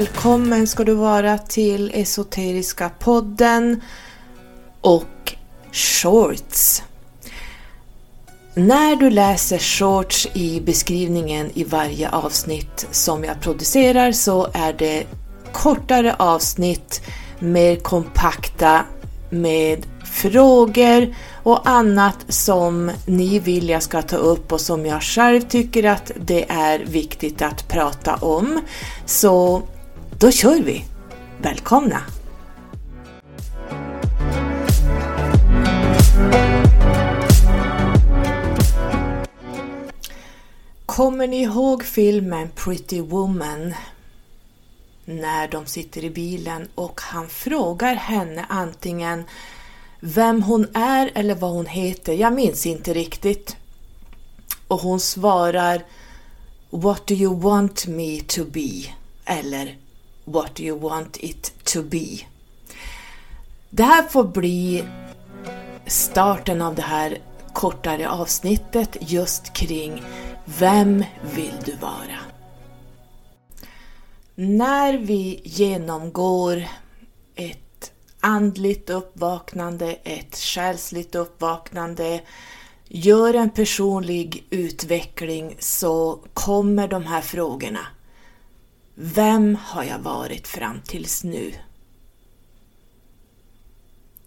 välkommen ska du vara till Esoteriska podden och Shorts. När du läser shorts i beskrivningen i varje avsnitt som jag producerar så är det kortare avsnitt, mer kompakta med frågor och annat som ni vill jag ska ta upp och som jag själv tycker att det är viktigt att prata om. Så då kör vi! Välkomna! Kommer ni ihåg filmen Pretty Woman? När de sitter i bilen och han frågar henne antingen vem hon är eller vad hon heter, jag minns inte riktigt. Och hon svarar What do you want me to be? Eller What you want it to be? Det här får bli starten av det här kortare avsnittet just kring Vem vill du vara? När vi genomgår ett andligt uppvaknande, ett själsligt uppvaknande, gör en personlig utveckling så kommer de här frågorna. Vem har jag varit fram tills nu?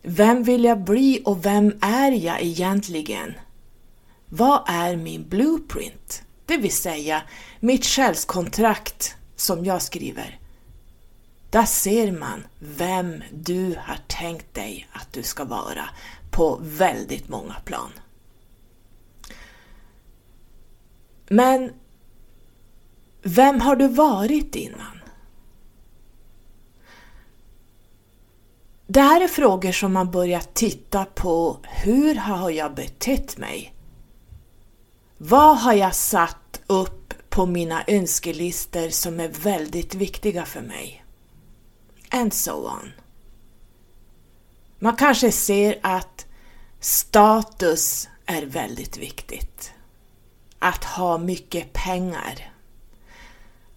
Vem vill jag bli och vem är jag egentligen? Vad är min blueprint? Det vill säga mitt själskontrakt som jag skriver. Där ser man vem du har tänkt dig att du ska vara på väldigt många plan. Men vem har du varit innan? Det här är frågor som man börjar titta på. Hur har jag betett mig? Vad har jag satt upp på mina önskelistor som är väldigt viktiga för mig? And so on. Man kanske ser att status är väldigt viktigt. Att ha mycket pengar.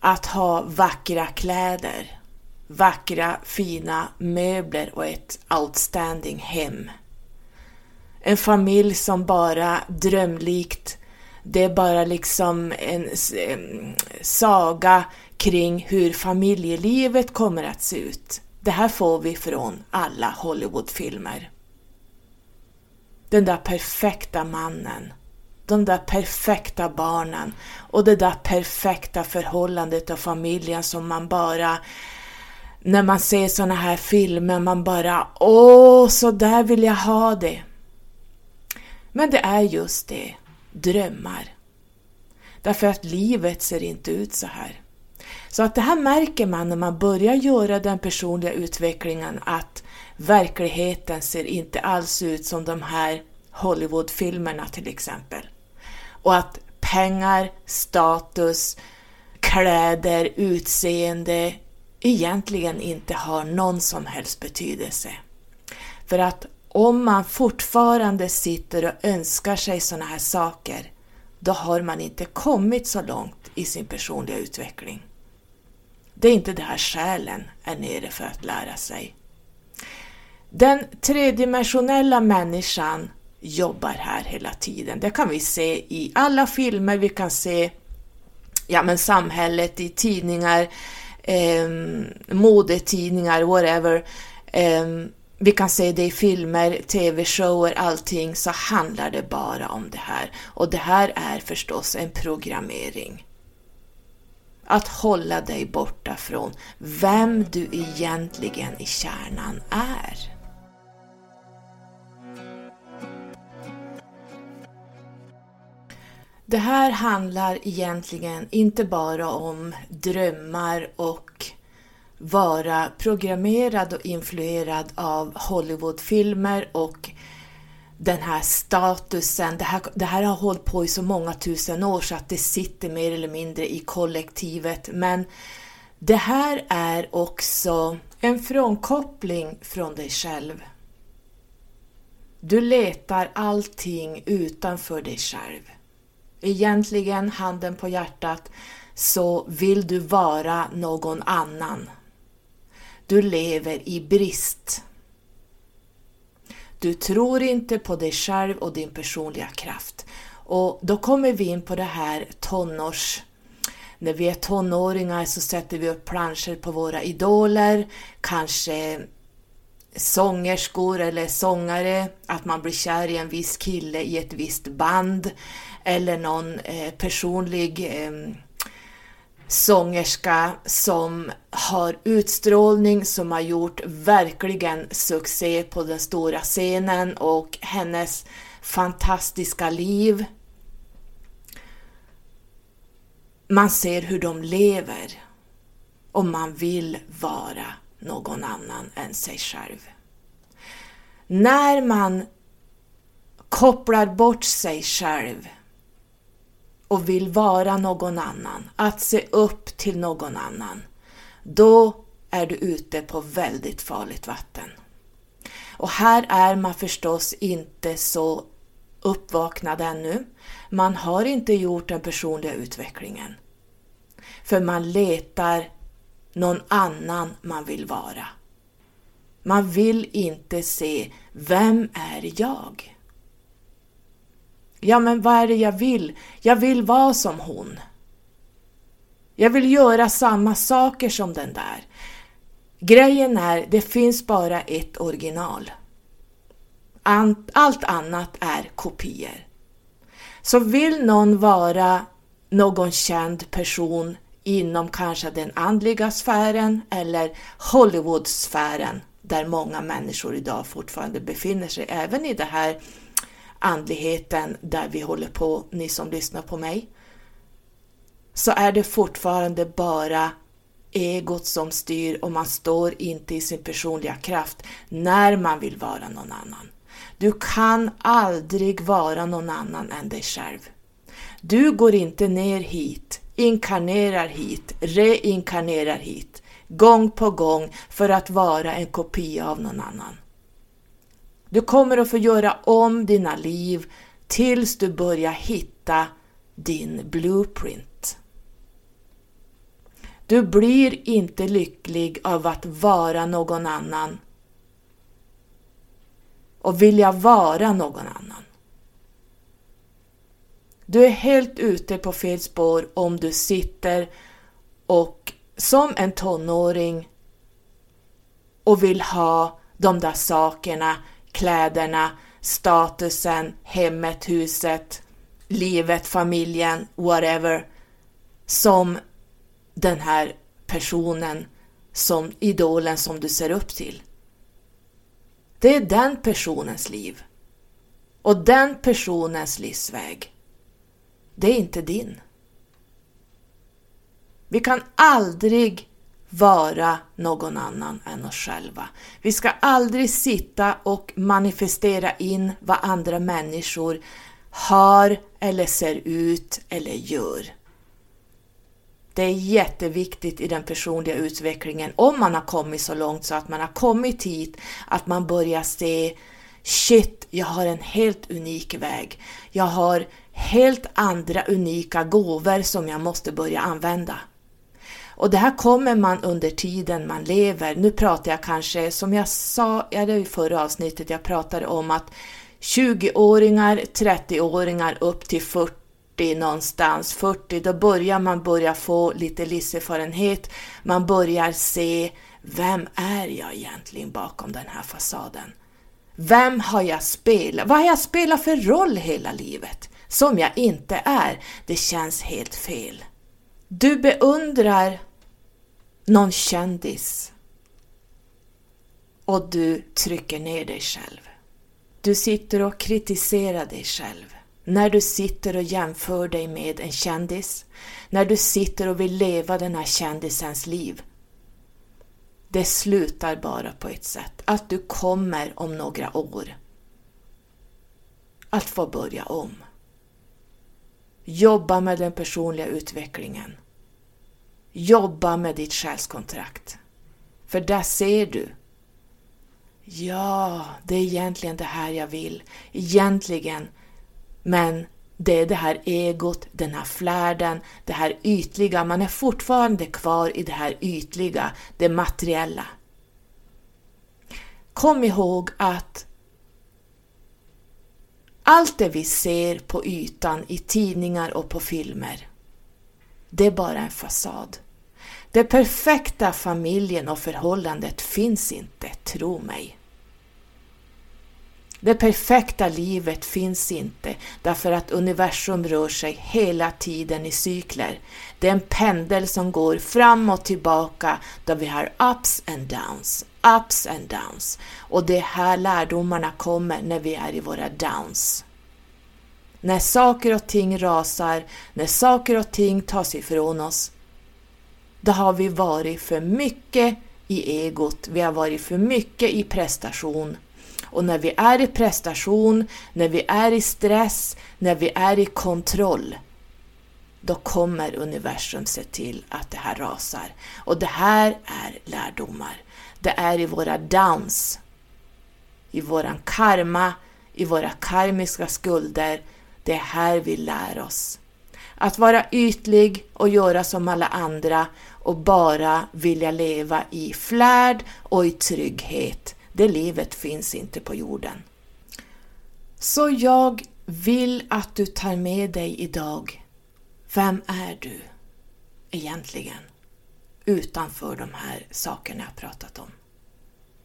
Att ha vackra kläder, vackra fina möbler och ett outstanding hem. En familj som bara drömlikt, det är bara liksom en saga kring hur familjelivet kommer att se ut. Det här får vi från alla Hollywoodfilmer. Den där perfekta mannen, de där perfekta barnen och det där perfekta förhållandet och familjen som man bara när man ser såna här filmer, man bara åh, så där vill jag ha det. Men det är just det, drömmar. Därför att livet ser inte ut så här. Så att det här märker man när man börjar göra den personliga utvecklingen att verkligheten ser inte alls ut som de här Hollywoodfilmerna till exempel. Och att pengar, status, kläder, utseende egentligen inte har någon som helst betydelse. För att om man fortfarande sitter och önskar sig sådana här saker, då har man inte kommit så långt i sin personliga utveckling. Det är inte det här själen är nere för att lära sig. Den tredimensionella människan jobbar här hela tiden. Det kan vi se i alla filmer, vi kan se ja, men samhället i tidningar, eh, modetidningar, whatever. Eh, vi kan se det i filmer, tv-shower, allting, så handlar det bara om det här. Och det här är förstås en programmering. Att hålla dig borta från vem du egentligen i kärnan är. Det här handlar egentligen inte bara om drömmar och vara programmerad och influerad av Hollywoodfilmer och den här statusen. Det här, det här har hållit på i så många tusen år så att det sitter mer eller mindre i kollektivet. Men det här är också en frånkoppling från dig själv. Du letar allting utanför dig själv. Egentligen, handen på hjärtat, så vill du vara någon annan. Du lever i brist. Du tror inte på dig själv och din personliga kraft. Och då kommer vi in på det här tonårs... När vi är tonåringar så sätter vi upp planscher på våra idoler, kanske sångerskor eller sångare, att man blir kär i en viss kille i ett visst band eller någon eh, personlig eh, sångerska som har utstrålning, som har gjort verkligen succé på den stora scenen och hennes fantastiska liv. Man ser hur de lever och man vill vara någon annan än sig själv. När man kopplar bort sig själv och vill vara någon annan, att se upp till någon annan, då är du ute på väldigt farligt vatten. Och här är man förstås inte så uppvaknad ännu. Man har inte gjort den personliga utvecklingen. För man letar någon annan man vill vara. Man vill inte se, vem är jag? Ja, men vad är det jag vill? Jag vill vara som hon. Jag vill göra samma saker som den där. Grejen är, det finns bara ett original. Allt annat är kopior. Så vill någon vara någon känd person inom kanske den andliga sfären eller Hollywoodsfären där många människor idag fortfarande befinner sig, även i det här andligheten där vi håller på, ni som lyssnar på mig, så är det fortfarande bara egot som styr och man står inte i sin personliga kraft när man vill vara någon annan. Du kan aldrig vara någon annan än dig själv. Du går inte ner hit, inkarnerar hit, reinkarnerar hit, gång på gång för att vara en kopia av någon annan. Du kommer att få göra om dina liv tills du börjar hitta din blueprint. Du blir inte lycklig av att vara någon annan och vilja vara någon annan. Du är helt ute på fel spår om du sitter och som en tonåring och vill ha de där sakerna, kläderna, statusen, hemmet, huset, livet, familjen, whatever, som den här personen, som idolen som du ser upp till. Det är den personens liv. Och den personens livsväg. Det är inte din. Vi kan aldrig vara någon annan än oss själva. Vi ska aldrig sitta och manifestera in vad andra människor har eller ser ut eller gör. Det är jätteviktigt i den personliga utvecklingen om man har kommit så långt så att man har kommit hit att man börjar se Shit, jag har en helt unik väg. Jag har helt andra unika gåvor som jag måste börja använda. Och det här kommer man under tiden man lever. Nu pratar jag kanske, som jag sa ja, det i förra avsnittet, jag pratade om att 20-åringar, 30-åringar upp till 40 någonstans, 40, då börjar man börja få lite livserfarenhet. Man börjar se, vem är jag egentligen bakom den här fasaden? Vem har jag spelat? Vad har jag spelat för roll hela livet? Som jag inte är. Det känns helt fel. Du beundrar någon kändis och du trycker ner dig själv. Du sitter och kritiserar dig själv. När du sitter och jämför dig med en kändis, när du sitter och vill leva den här kändisens liv. Det slutar bara på ett sätt, att du kommer om några år att få börja om. Jobba med den personliga utvecklingen. Jobba med ditt själskontrakt. För där ser du. Ja, det är egentligen det här jag vill. Egentligen. Men det är det här egot, den här flärden, det här ytliga. Man är fortfarande kvar i det här ytliga, det materiella. Kom ihåg att allt det vi ser på ytan i tidningar och på filmer, det är bara en fasad. Det perfekta familjen och förhållandet finns inte, tro mig. Det perfekta livet finns inte därför att universum rör sig hela tiden i cykler. Det är en pendel som går fram och tillbaka där vi har ups and downs, ups and downs. Och det är här lärdomarna kommer när vi är i våra downs. När saker och ting rasar, när saker och ting tas ifrån oss, då har vi varit för mycket i egot, vi har varit för mycket i prestation och när vi är i prestation, när vi är i stress, när vi är i kontroll, då kommer universum se till att det här rasar. Och det här är lärdomar. Det är i våra downs, i våran karma, i våra karmiska skulder. Det är här vi lär oss. Att vara ytlig och göra som alla andra och bara vilja leva i flärd och i trygghet. Det livet finns inte på jorden. Så jag vill att du tar med dig idag, vem är du egentligen? Utanför de här sakerna jag pratat om.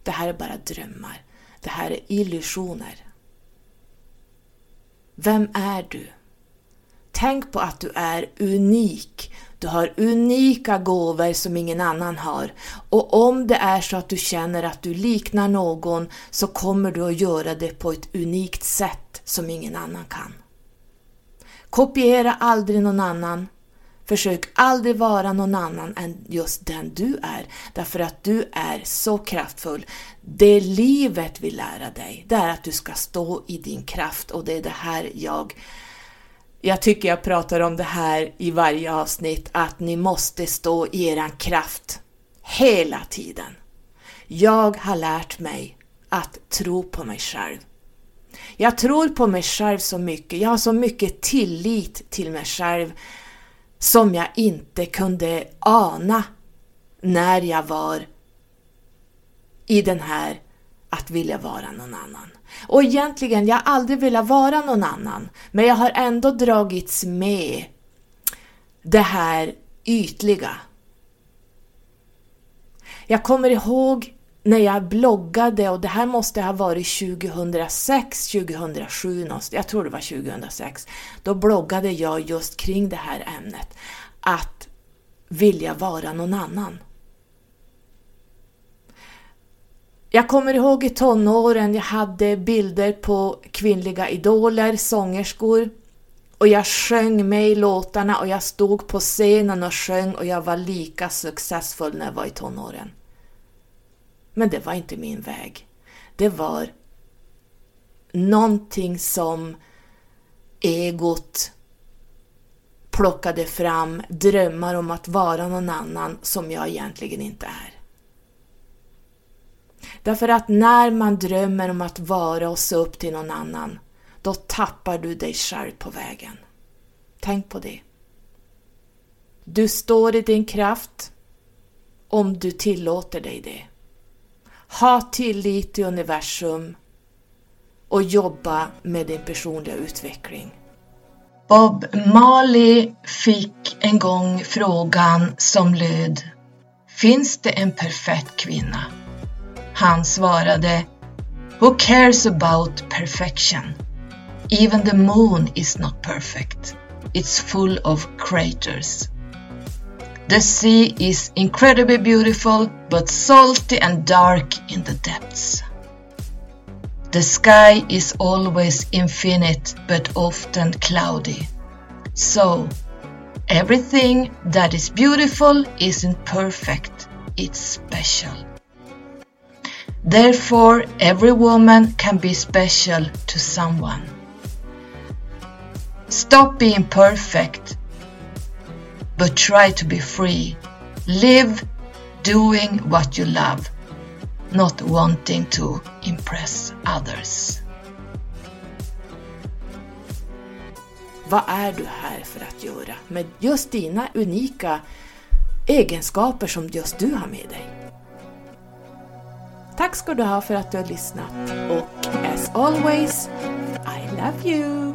Det här är bara drömmar. Det här är illusioner. Vem är du? Tänk på att du är unik. Du har unika gåvor som ingen annan har. Och om det är så att du känner att du liknar någon så kommer du att göra det på ett unikt sätt som ingen annan kan. Kopiera aldrig någon annan. Försök aldrig vara någon annan än just den du är, därför att du är så kraftfull. Det livet vill lära dig, det är att du ska stå i din kraft och det är det här jag jag tycker jag pratar om det här i varje avsnitt, att ni måste stå i eran kraft hela tiden. Jag har lärt mig att tro på mig själv. Jag tror på mig själv så mycket, jag har så mycket tillit till mig själv som jag inte kunde ana när jag var i den här att vilja vara någon annan. Och egentligen, jag har aldrig velat vara någon annan, men jag har ändå dragits med det här ytliga. Jag kommer ihåg när jag bloggade, och det här måste ha varit 2006, 2007, jag tror det var 2006, då bloggade jag just kring det här ämnet, att vilja vara någon annan. Jag kommer ihåg i tonåren, jag hade bilder på kvinnliga idoler, sångerskor. Och jag sjöng med i låtarna och jag stod på scenen och sjöng och jag var lika successfull när jag var i tonåren. Men det var inte min väg. Det var någonting som egot plockade fram, drömmar om att vara någon annan som jag egentligen inte är. Därför att när man drömmer om att vara och se upp till någon annan, då tappar du dig själv på vägen. Tänk på det. Du står i din kraft om du tillåter dig det. Ha tillit till universum och jobba med din personliga utveckling. Bob Marley fick en gång frågan som löd Finns det en perfekt kvinna? Han svarade Who cares about perfection? Even the moon is not perfect. It's full of craters. The sea is incredibly beautiful but salty and dark in the depths. The sky is always infinite but often cloudy. So, everything that is beautiful isn't perfect, it's special. Therefore, every woman can be special to someone. Stop being perfect, but try to be free. Live doing what you love, not wanting to impress others. Vad är du här för att göra med just dina unika egenskaper som just du har med dig? Tack ska du ha för att du har lyssnat och as always, I love you!